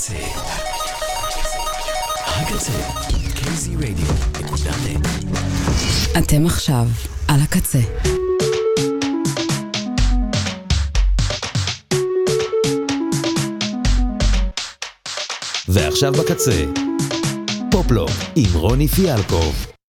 הקצה. הקצה. kzradio.net אתם עכשיו על הקצה. ועכשיו בקצה, פופלו עם רוני פיאלקוב.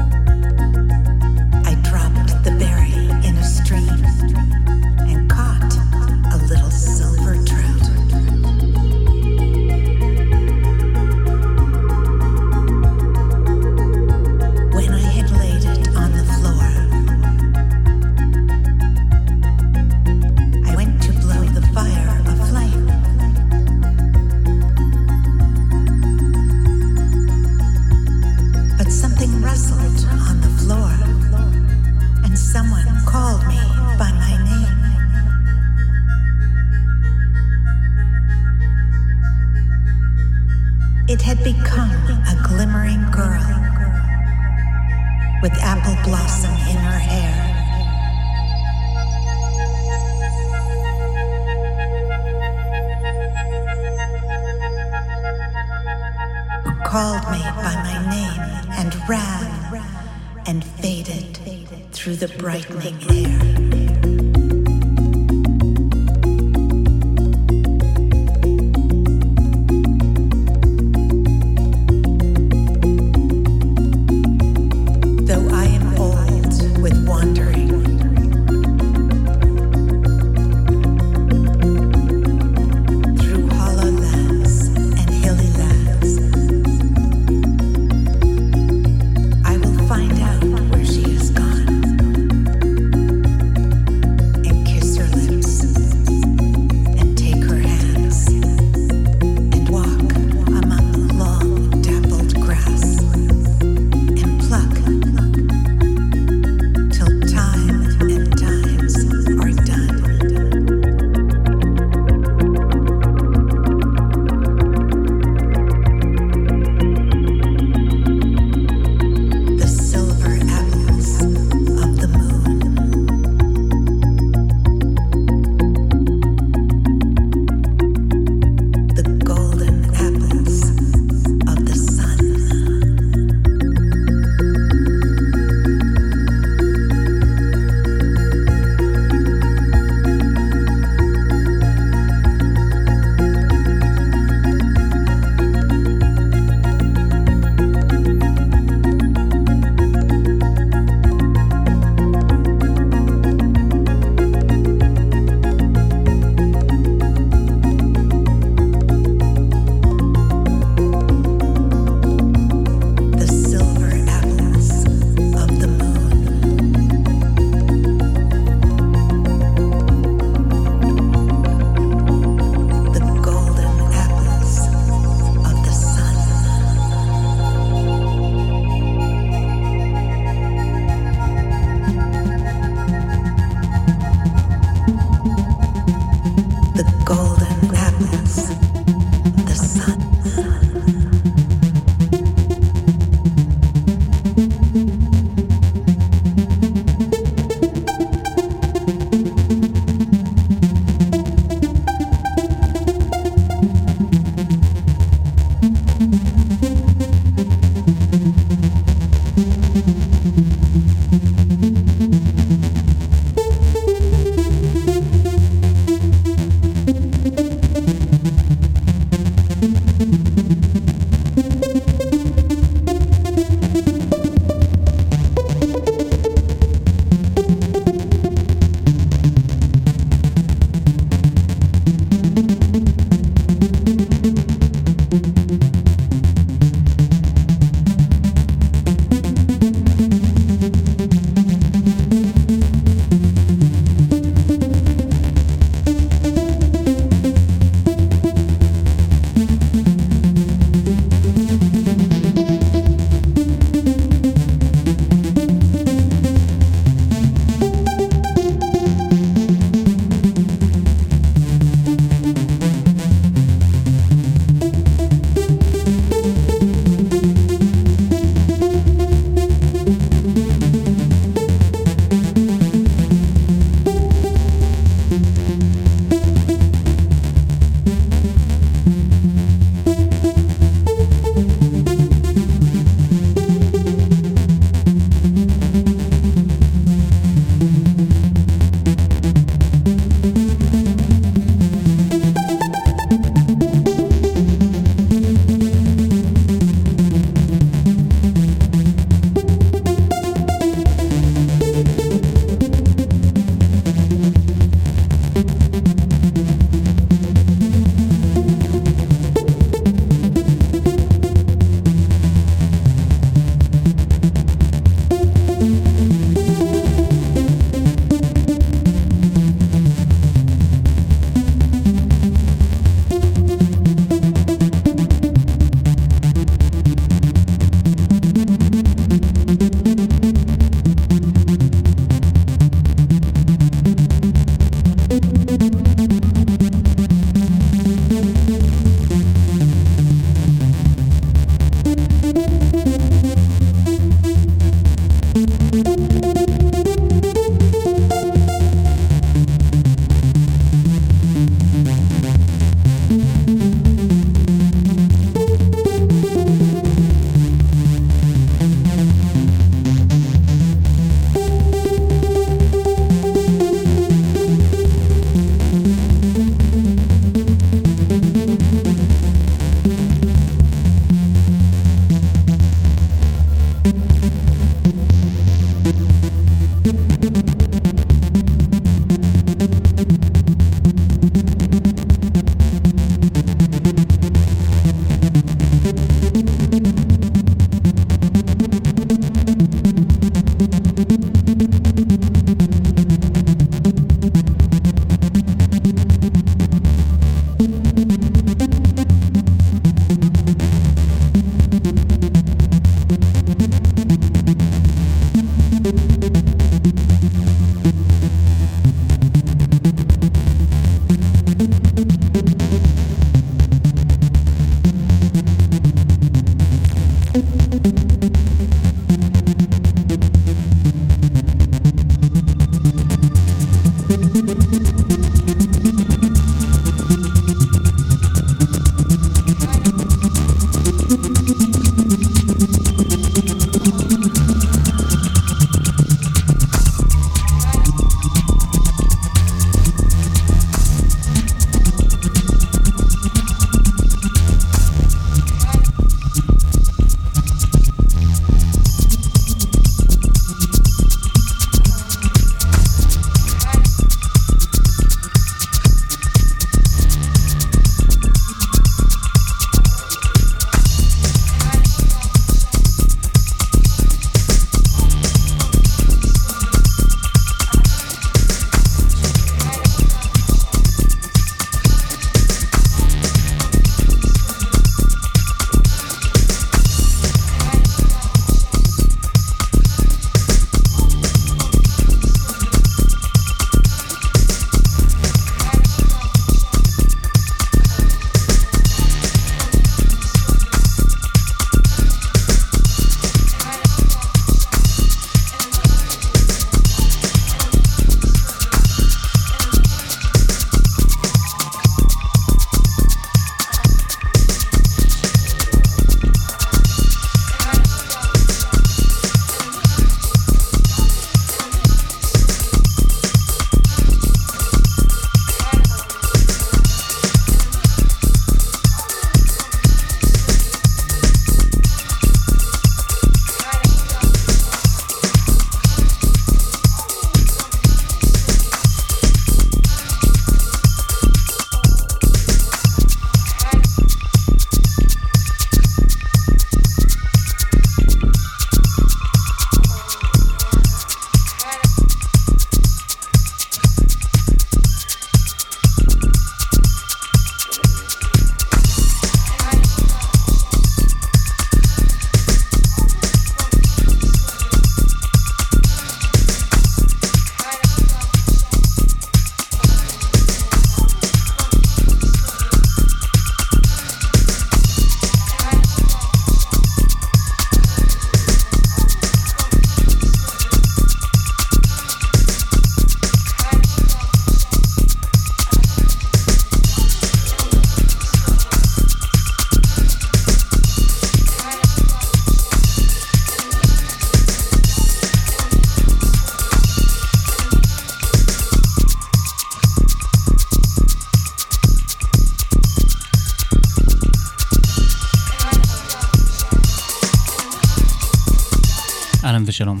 ושלום.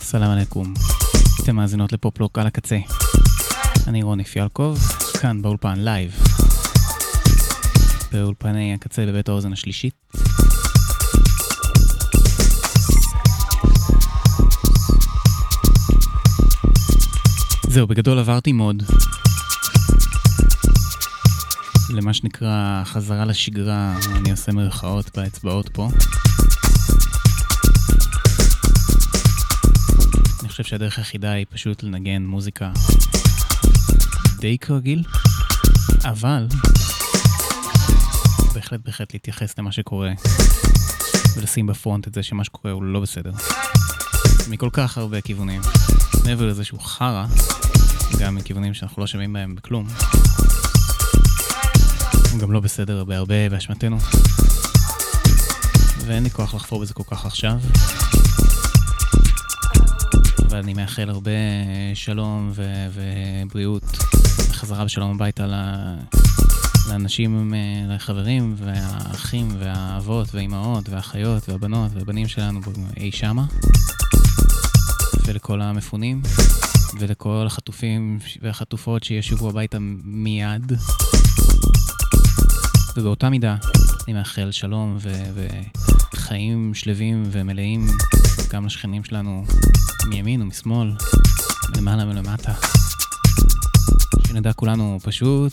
سلام عليكم. אתם מאזינות ל Pop Lock על הקצה. אני רוני פיאלקוב, כאן באולפן לייב. באולפני הקצה בבית האוזן השלישית. זהו, בגדול עברתי מוד. למה שנקרא חזרה לשגרה, אני עושה מרכאות באצבעות פה. אני חושב שהדרך היחידה היא פשוט לנגן מוזיקה די כרגיל, אבל בהחלט בהחלט להתייחס למה שקורה ולשים בפרונט את זה שמה שקורה הוא לא בסדר. מכל כך הרבה כיוונים. מעבר לזה שהוא חרא, גם מכיוונים שאנחנו לא שומעים בהם בכלום. הוא גם לא בסדר בהרבה באשמתנו. ואין לי כוח לחפור בזה כל כך עכשיו. אבל אני מאחל הרבה שלום ו- ובריאות, וחזרה בשלום הביתה לאנשים, לחברים והאחים והאבות והאימהות והאחיות והבנות והבנים שלנו אי שמה. ולכל המפונים, ולכל החטופים והחטופות שישובו הביתה מיד. ובאותה מידה אני מאחל שלום ו- וחיים שלווים ומלאים גם לשכנים שלנו מימין ומשמאל, מלמעלה ולמטה. שנדע כולנו פשוט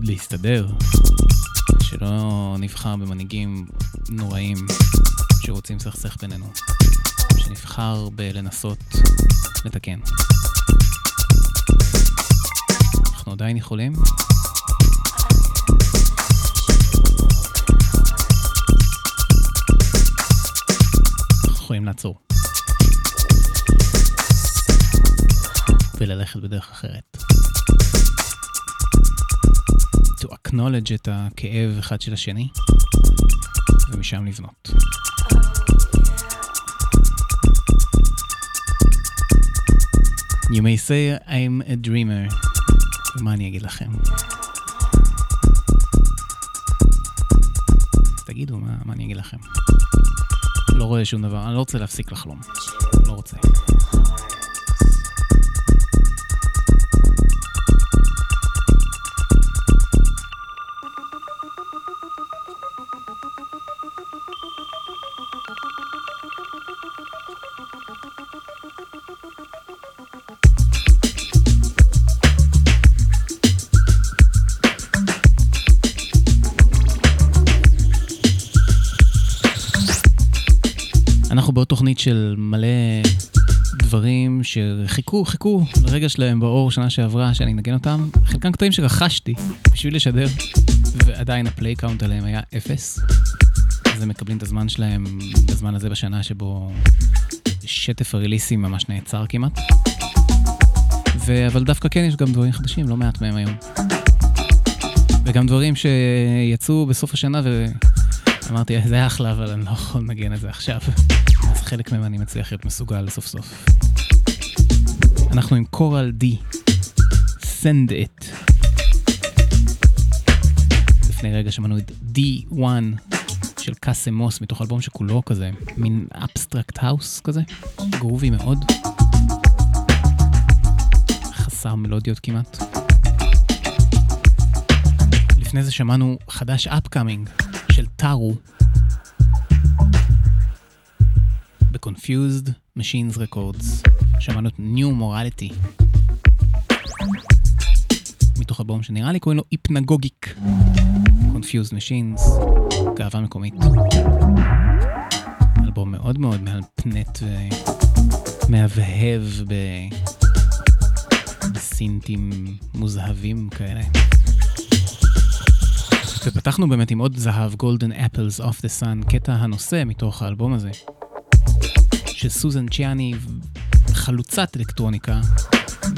להסתדר, שלא נבחר במנהיגים נוראים שרוצים לסכסך בינינו, שנבחר בלנסות לתקן. אנחנו עדיין יכולים, יכולים לעצור. וללכת בדרך אחרת. To acknowledge את הכאב אחד של השני, ומשם לבנות. You may say I'm a dreamer, ומה אני אגיד לכם? תגידו, מה, מה אני אגיד לכם? לא רואה שום דבר, אני לא רוצה להפסיק לחלום. לא רוצה. תוכנית של מלא דברים שחיכו, חיכו לרגע שלהם באור שנה שעברה, שאני אנגן אותם. חלקם קטעים שרכשתי בשביל לשדר, ועדיין ה play count עליהם היה אפס. אז הם מקבלים את הזמן שלהם בזמן הזה בשנה שבו שטף הריליסים ממש נעצר כמעט. ו... אבל דווקא כן יש גם דברים חדשים, לא מעט מהם היום. וגם דברים שיצאו בסוף השנה ו... אמרתי, זה אחלה, אבל אני לא יכול לנגן את זה עכשיו. חלק מהם אני מצליח להיות מסוגל סוף סוף. אנחנו עם קורל די, Send It. לפני רגע שמענו את D1 של קאסם מוס, מתוך אלבום שכולו כזה, מין abstract house כזה, groovy מאוד. חסר מלודיות כמעט. לפני זה שמענו חדש upcoming של טארו ב-Confused Machines Records. שמענו את New Morality. מתוך אלבום שנראה לי קוראים לו היפנגוגיק. Confused Machines, גאווה מקומית. אלבום מאוד מאוד מהפנט ומהבהב ב... בסינטים מוזהבים כאלה. ופתחנו באמת עם עוד זהב, Golden Apples of the Sun, קטע הנושא מתוך האלבום הזה, שסוזן צ'יאני, חלוצת אלקטרוניקה,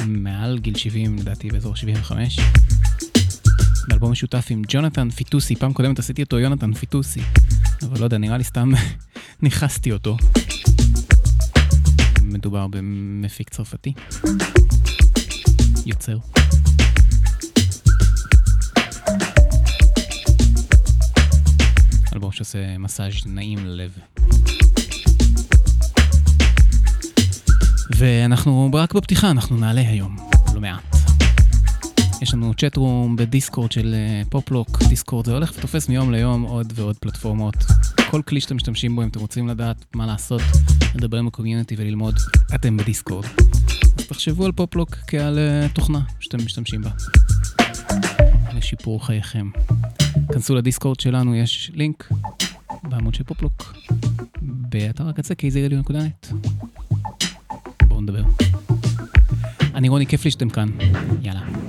מעל גיל 70, לדעתי באזור 75, באלבום משותף עם ג'ונתן פיטוסי, פעם קודמת עשיתי אותו יונתן פיטוסי, אבל לא יודע, נראה לי סתם ניכסתי אותו. מדובר במפיק צרפתי, יוצר. אלבום שעושה מסאז' נעים ללב. ואנחנו רק בפתיחה, אנחנו נעלה היום, לא מעט. יש לנו צ'אט רום בדיסקורד של פופלוק, דיסקורד זה הולך ותופס מיום ליום עוד ועוד פלטפורמות. כל כלי שאתם משתמשים בו, אם אתם רוצים לדעת מה לעשות, לדבר עם הקומיוניטי וללמוד, אתם בדיסקורד. אז תחשבו על פופלוק כעל תוכנה שאתם משתמשים בה. לשיפור חייכם. כנסו לדיסקורד שלנו, יש לינק בעמוד של פופלוק, באתר הקצה kzradio.net. נדבר. אני רוני, כיף לי שאתם כאן. יאללה.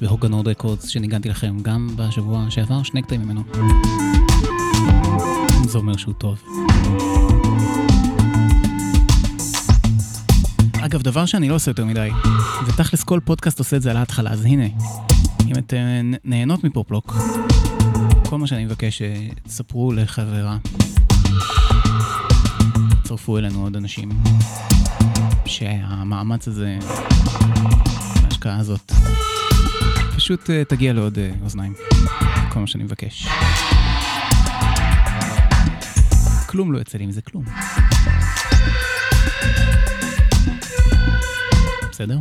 בהוגנוד רקורדס שניגנתי לכם גם בשבוע שעבר, שני קטעים ממנו. זה אומר שהוא טוב. אגב, דבר שאני לא עושה יותר מדי, ותכלס כל פודקאסט עושה את זה על ההתחלה, אז הנה, אם אתן נהנות מפופלוק, כל מה שאני מבקש, תספרו לחברה. צרפו אלינו עוד אנשים, שהמאמץ הזה, ההשקעה הזאת, פשוט uh, תגיע לעוד uh, אוזניים, כל מה שאני מבקש. כלום לא יוצא לי מזה כלום. בסדר?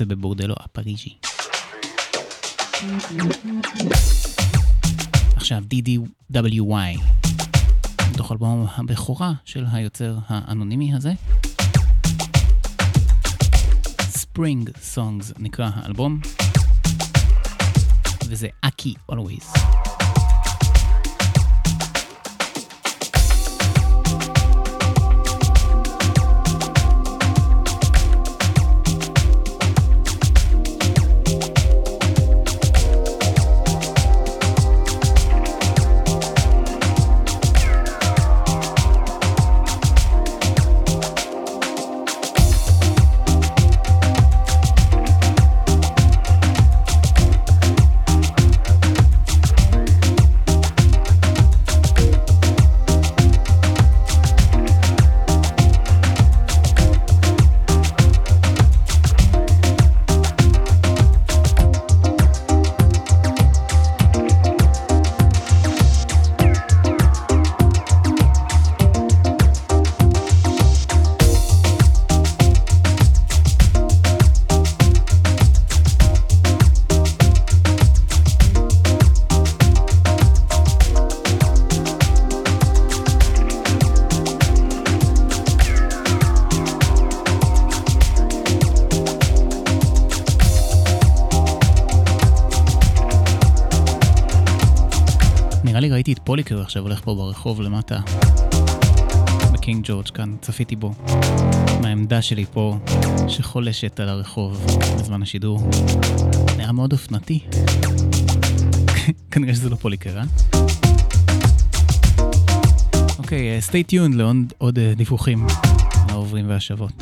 יוצא בבורדלו הפריז'י. עכשיו DDWY, מתוך אלבום הבכורה של היוצר האנונימי הזה. Spring Songs נקרא האלבום, וזה אקי Always. פוליקר עכשיו הולך פה ברחוב למטה, בקינג ג'ורג' כאן, צפיתי בו, מהעמדה שלי פה, שחולשת על הרחוב בזמן השידור. נראה מאוד אופנתי. כנראה שזה לא פוליקר, אה? אוקיי, uh, stay tuned לעוד uh, דיווחים העוברים והשבות.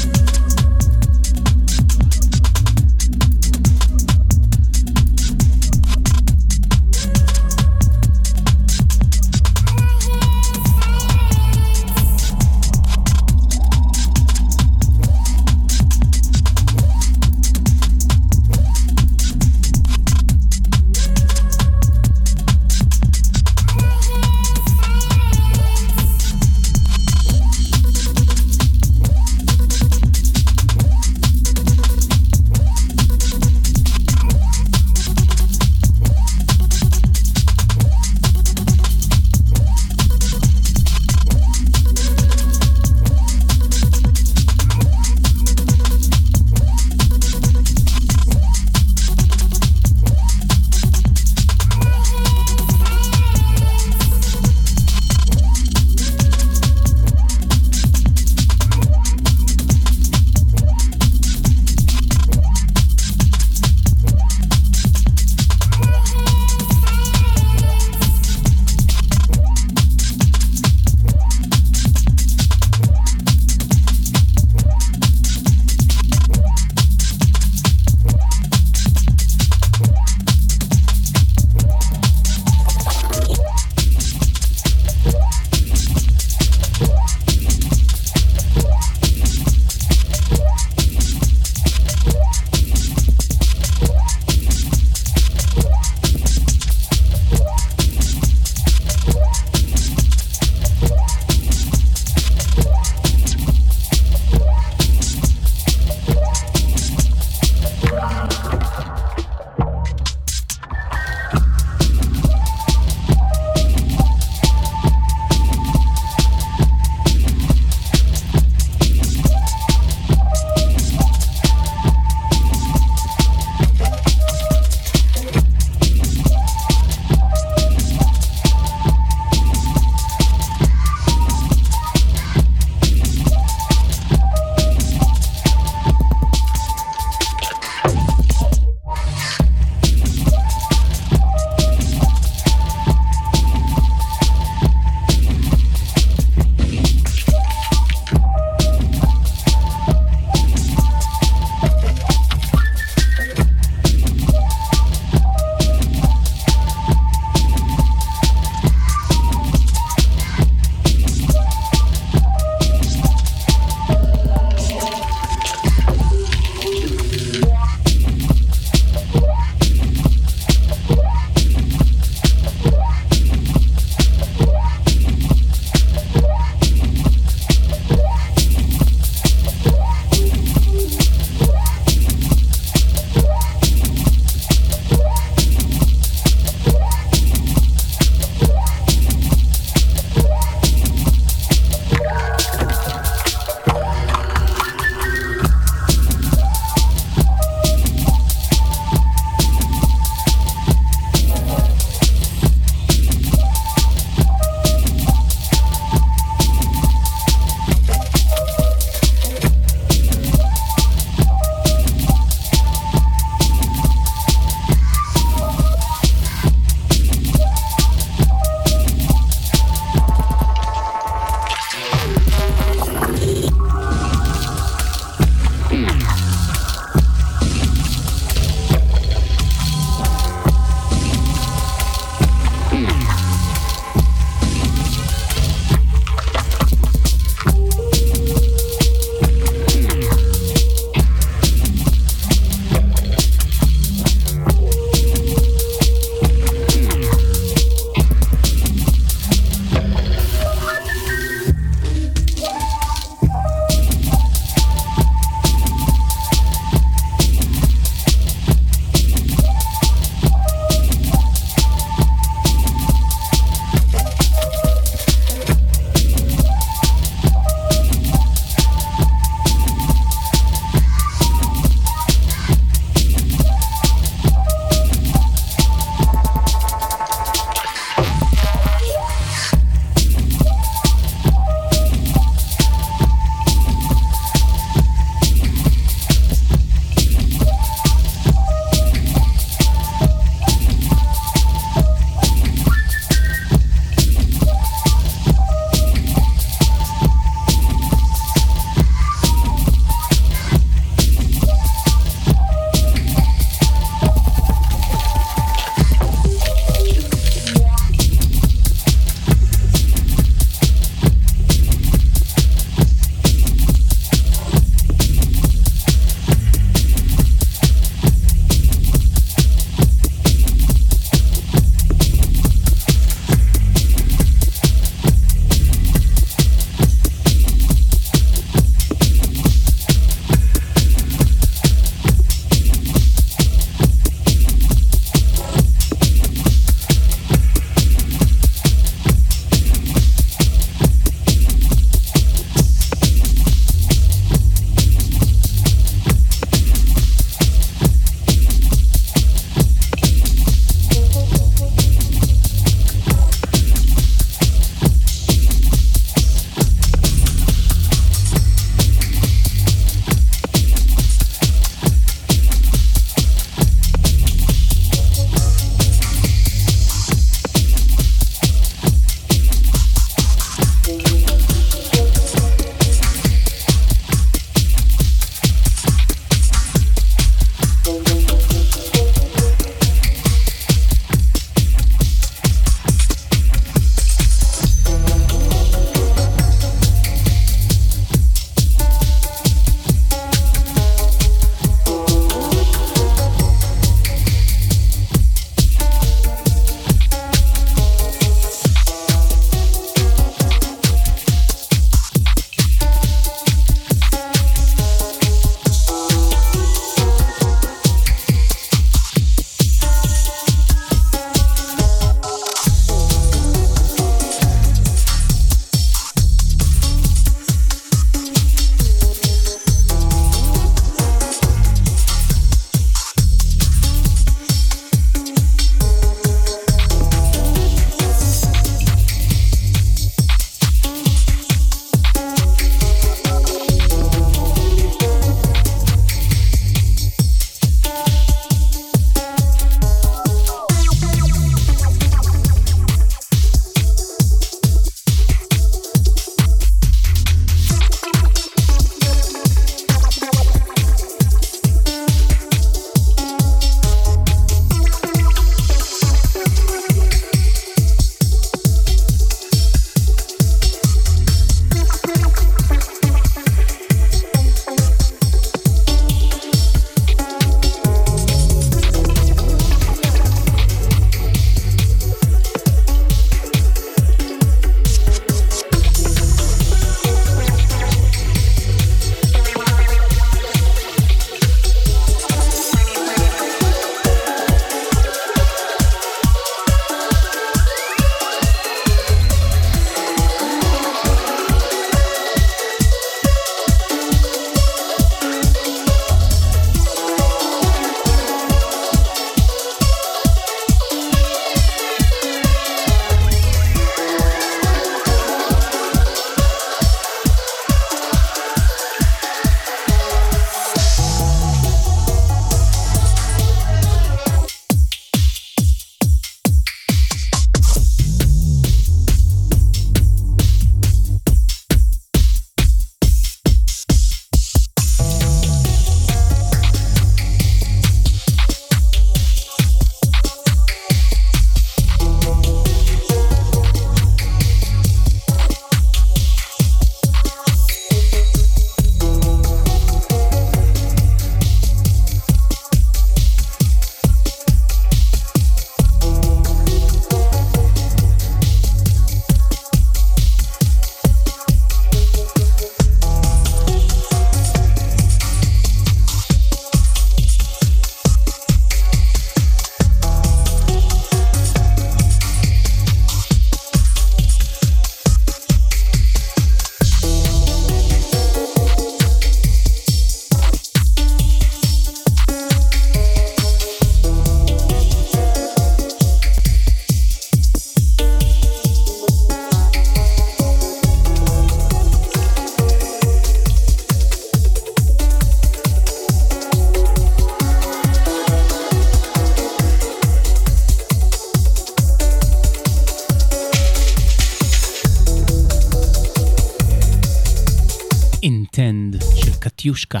של קטיושקה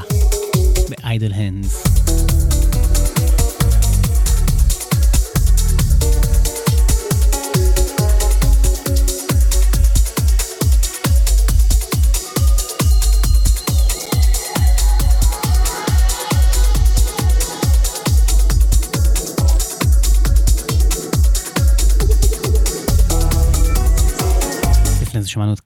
ב-Idle Hands. שמענו את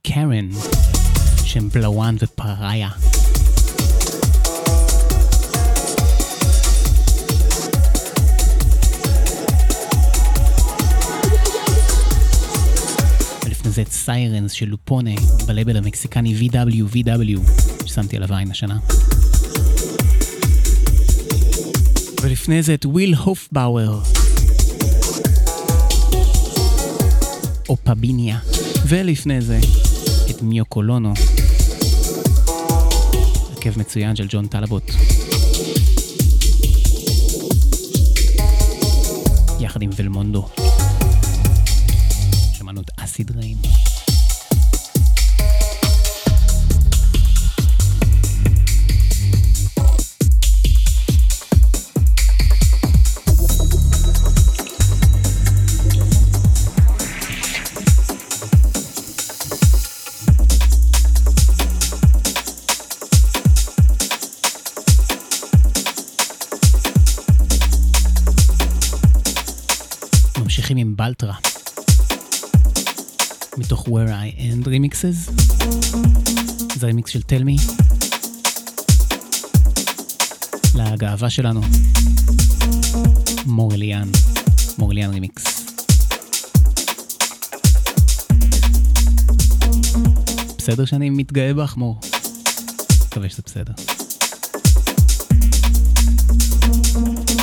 סיירנס של לופונה בלבל המקסיקני VW VW ששמתי עליו עין השנה. ולפני זה את וויל הופבאואר. אופביניה. ולפני זה את מיו קולונו. עקב מצוין של ג'ון טלבוט. יחד עם ולמונדו. שמענו את אסיד ריין. Remixes. זה רימיקס של תלמי. לגאווה שלנו. מורליאן. מורליאן רימיקס. בסדר שאני מתגאה בך, מור? מקווה שזה בסדר. אוסילטור.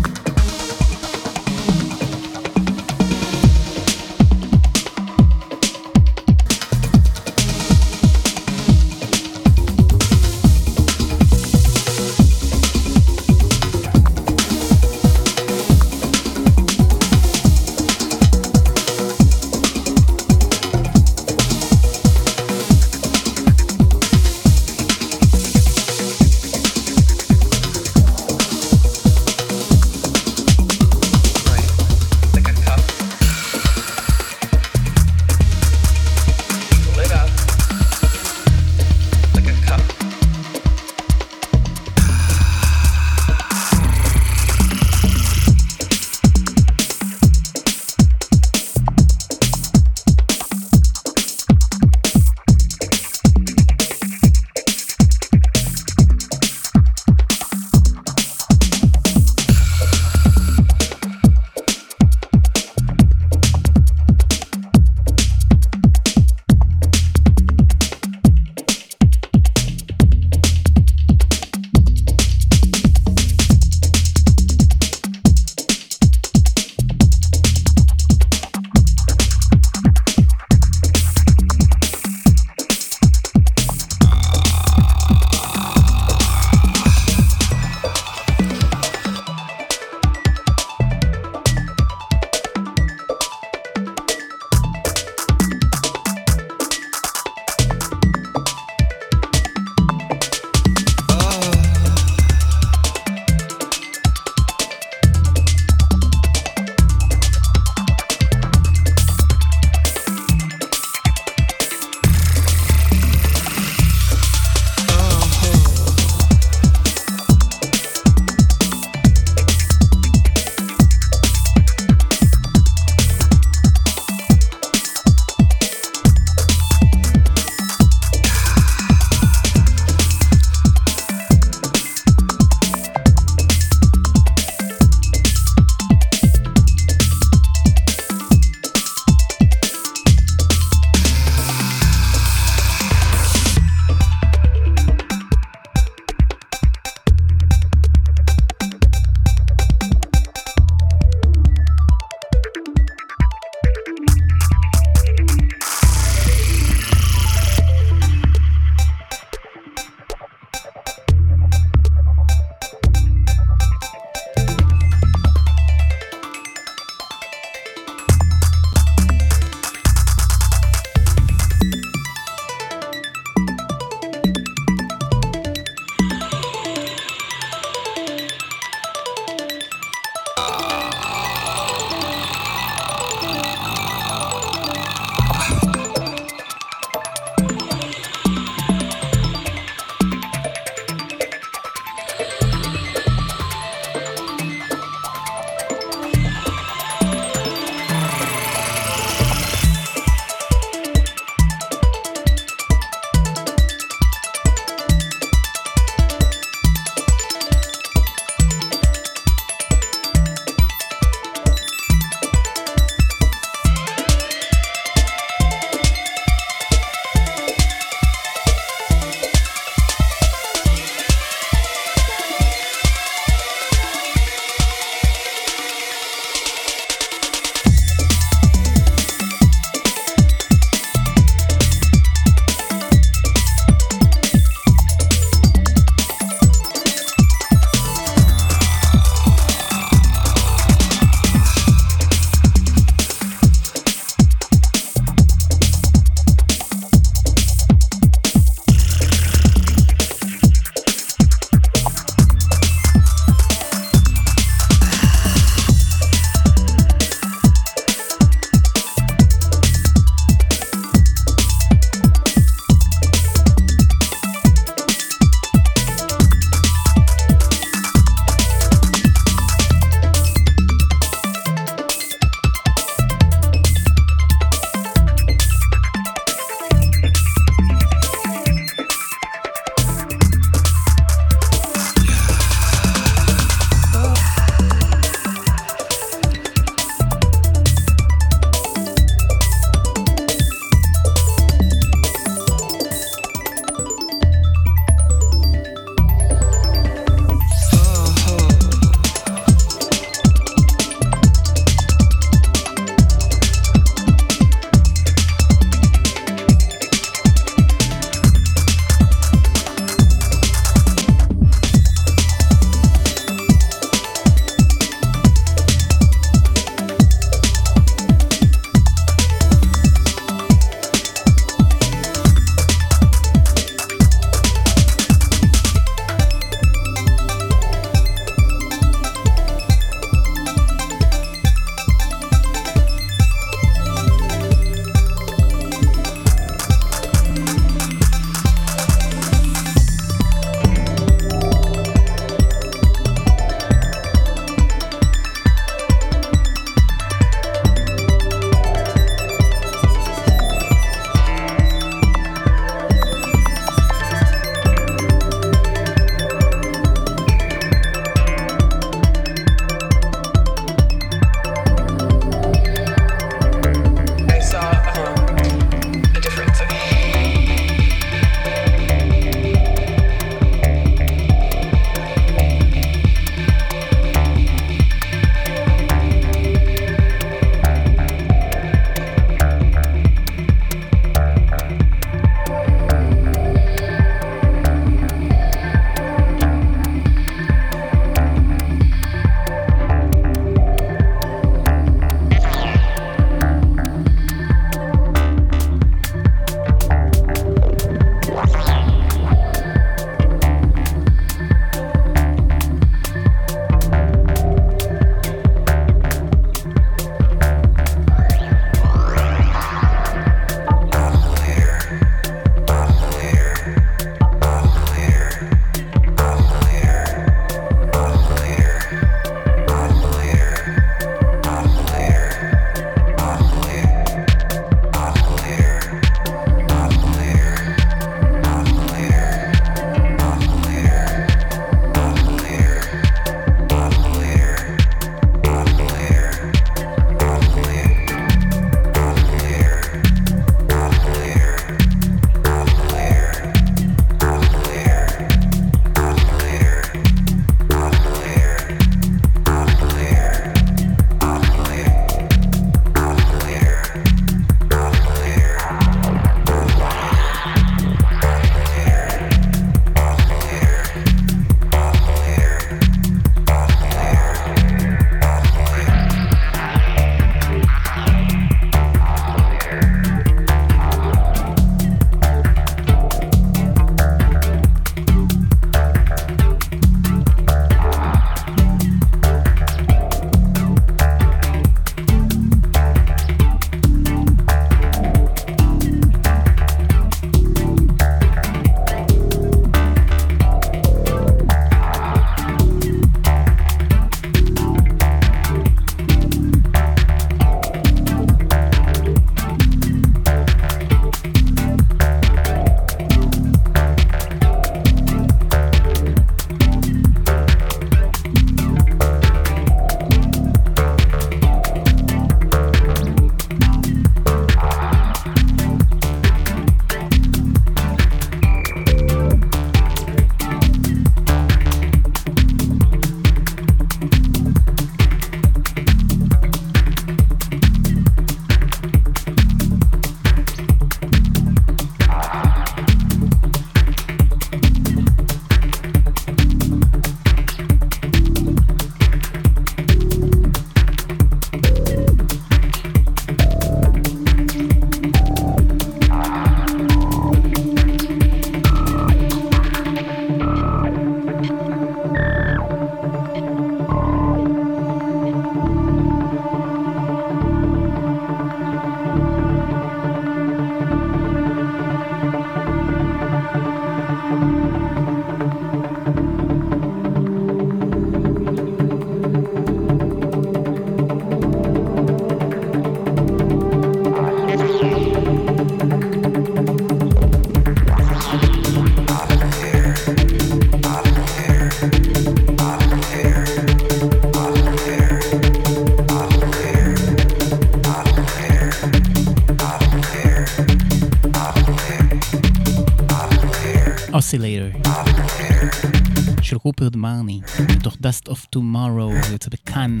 מרני, מתוך Dust of Tomorrow, זה יוצא בכאן,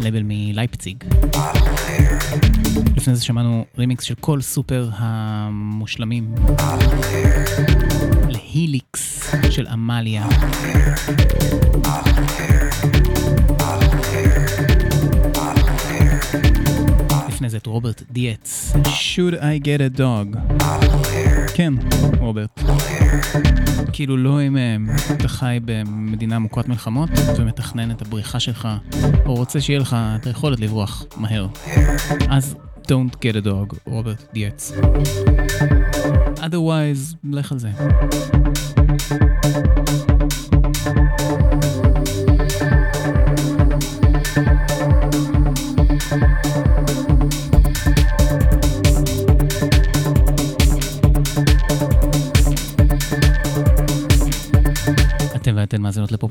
לבל מלייפציג. לפני זה שמענו רימיקס של כל סופר המושלמים. להיליקס של עמליה. לפני זה את רוברט דיאץ. Should I get a dog? כן, רוברט. כאילו לא אם אתה חי במדינה מוכת מלחמות ומתכנן את הבריחה שלך, או רוצה שיהיה לך את היכולת לברוח מהר. אז Don't get a dog, רוברט דיאץ. otherwise, לך על זה.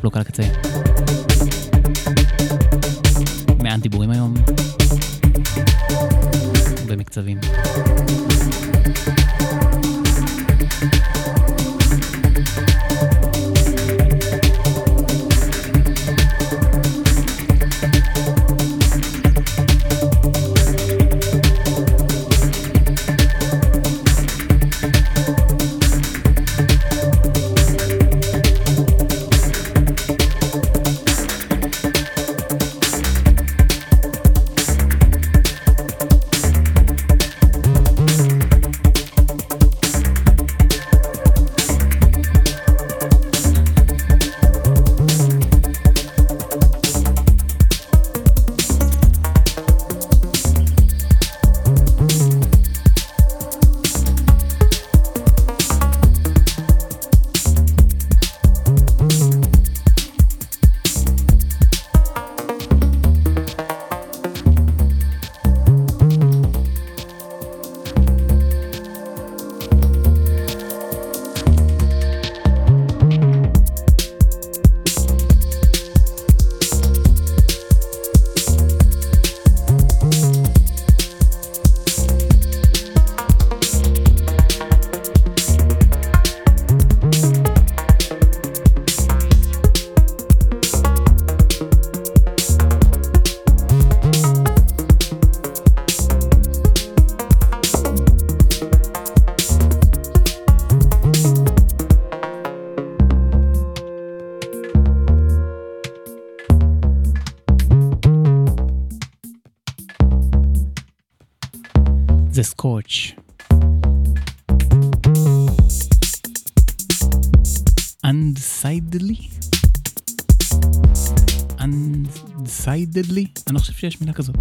לפופלוק על הקצה. זה סקוץ'. Undecidedly? Undecidedly? אני לא חושב שיש מילה כזאת.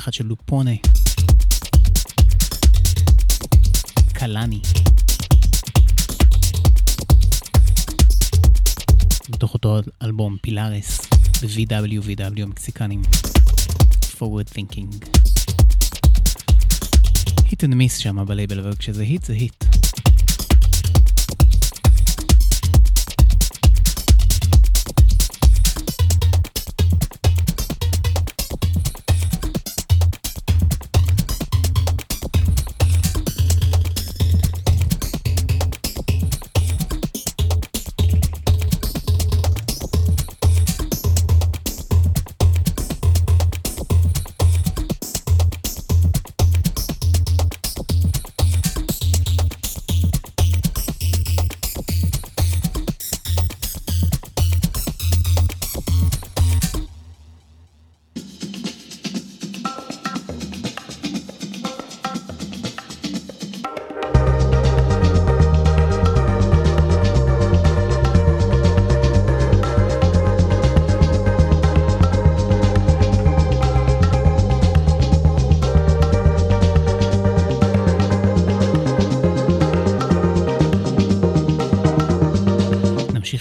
אחד של לופונה. קלאני. מתוך אותו אלבום פילארס ב-VW, VW המקסיקנים. forward thinking. hit and miss שם בלייבל, אבל כשזה היט זה היט.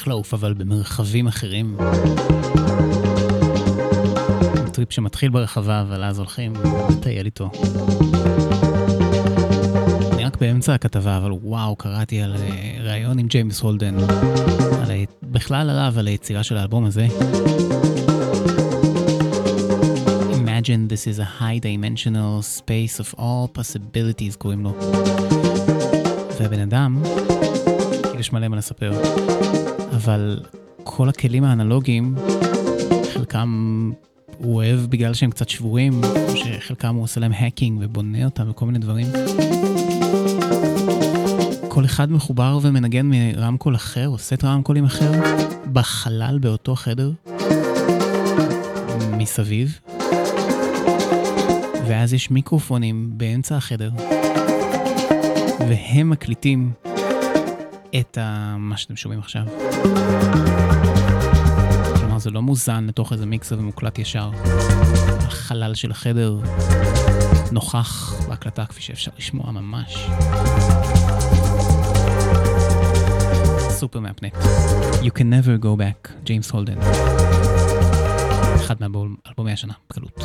לעוף, אבל במרחבים אחרים. טריפ שמתחיל ברחבה, אבל אז הולכים לטייל איתו. אני רק באמצע הכתבה, אבל וואו, קראתי על אה, ראיון עם ג'יימס הולדן, על, בכלל עליו, על היצירה של האלבום הזה. Imagine this is a high dimensional space of all possibilities קוראים לו. והבן אדם, יש מלא מה לספר. אבל כל הכלים האנלוגיים, חלקם הוא אוהב בגלל שהם קצת שבורים, או שחלקם הוא עושה להם האקינג ובונה אותם וכל מיני דברים. כל אחד מחובר ומנגן מרמקול אחר, עושה את רמקולים אחר, בחלל באותו חדר, מסביב, ואז יש מיקרופונים באמצע החדר, והם מקליטים את מה שאתם שומעים עכשיו. כלומר, זה לא מוזן לתוך איזה מיקסר ומוקלט ישר. החלל של החדר נוכח בהקלטה כפי שאפשר לשמוע ממש. סופר מהפנק. You can never go back, ג'יימס הולדן. אחד מאלבומי השנה, בקלות.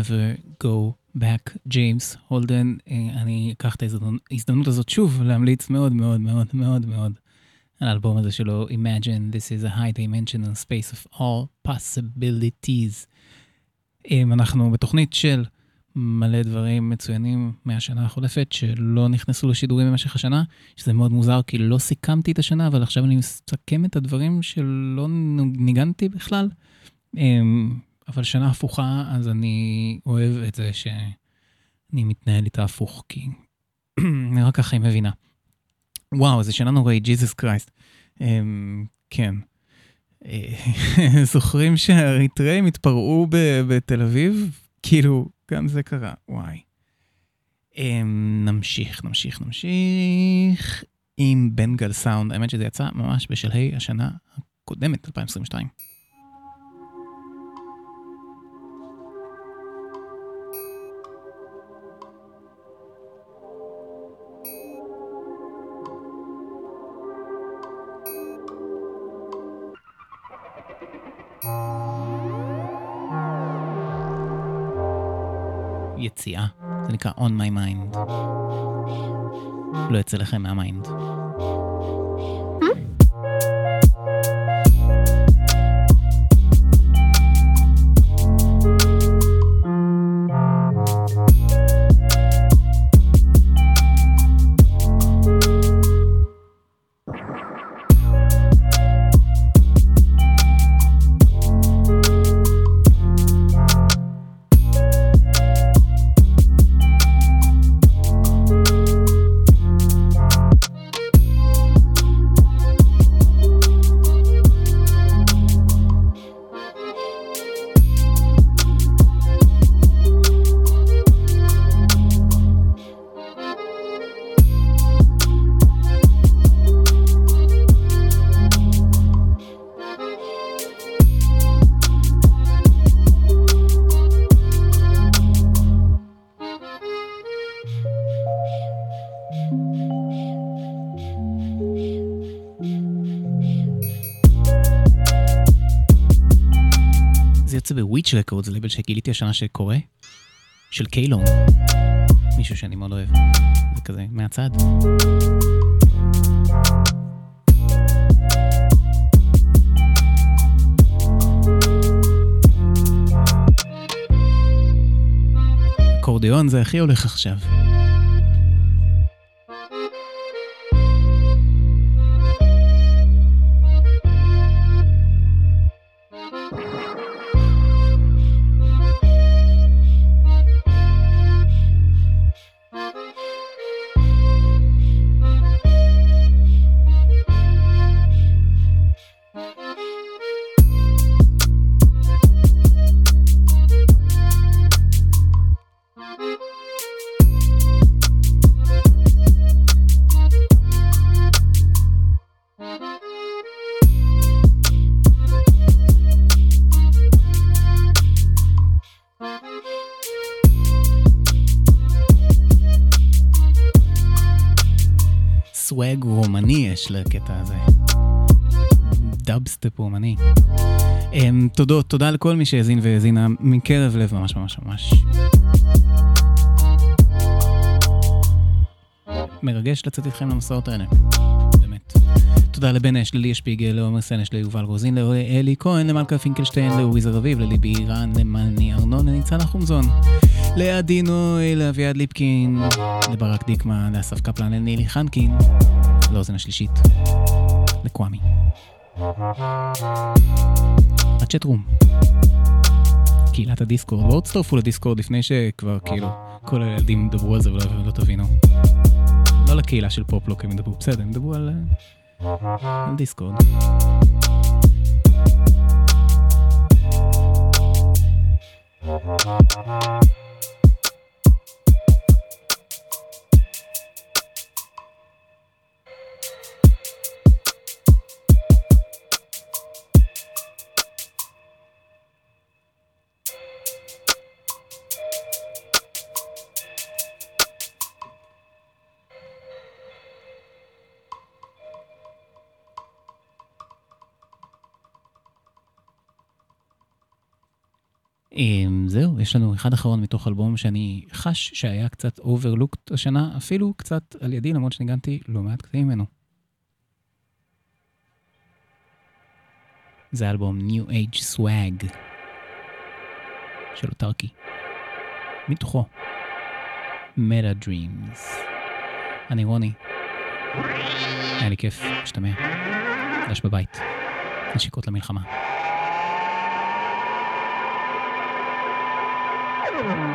Never go back, ג'יימס הולדן. אה, אני אקח את ההזדמנות- הזאת שוב להמליץ מאוד מאוד מאוד מאוד מאוד על האלבום הזה שלו, Imagine This is a high dimensional space of all possibilities. אם אנחנו בתוכנית של מלא דברים מצוינים מהשנה החולפת שלא נכנסו לשידורים במשך השנה, שזה מאוד מוזר כי לא סיכמתי את השנה, אבל עכשיו אני מסכם את הדברים שלא ניגנתי בכלל. אמ, אבל שנה הפוכה, אז אני אוהב את זה שאני מתנהל איתה הפוך, כי רק ככה היא מבינה. וואו, זו שנה נוראית, ג'יזוס קרייסט. כן. אה, זוכרים שהאריתראים התפרעו בתל אביב? כאילו, גם זה קרה, וואי. אמ, נמשיך, נמשיך, נמשיך עם בנגל סאונד. האמת שזה יצא ממש בשלהי השנה הקודמת, 2022. יציאה, זה נקרא On My Mind. לא יצא לכם מהמיינד. זה בוויץ' רקורד, זה לבל שגיליתי השנה שקורה, של קיילון. מישהו שאני מאוד אוהב. זה כזה, מהצד. אקורדיאון זה הכי הולך עכשיו. תודות, תודה לכל מי שהאזין והאזינה מקרב לב ממש ממש ממש. מרגש לצאת איתכם למסעות האלה, באמת. תודה לבן אש, לליה שפיגל, לעומר סנש, ליובל רוזין, לאלי כהן, למלכה פינקלשטיין, לאורי זרביב, לליבי אירן, למני ארנון, לניצן החומזון, לעדי נוי, לאביעד ליפקין, לברק דיקמן, לאסף קפלן, לנילי חנקין, לאוזן השלישית, לקוואמי. בצ'טרום. קהילת הדיסקורד, בואו לא תצטרפו לדיסקורד לפני שכבר כאילו כל הילדים ידברו על זה ולא לא תבינו. לא לקהילה של פופלוק לא, הם ידברו, בסדר, הם ידברו על, אה, על דיסקורד. זהו, יש לנו אחד אחרון מתוך אלבום שאני חש שהיה קצת overlooked השנה, אפילו קצת על ידי, למרות שניגנתי לא מעט קטעים ממנו. זה אלבום New Age Swag של אוטרקי. מתוכו Meta Dreams. אני רוני. היה לי כיף, נשתמע. דש בבית. נשיקות למלחמה. Whoa.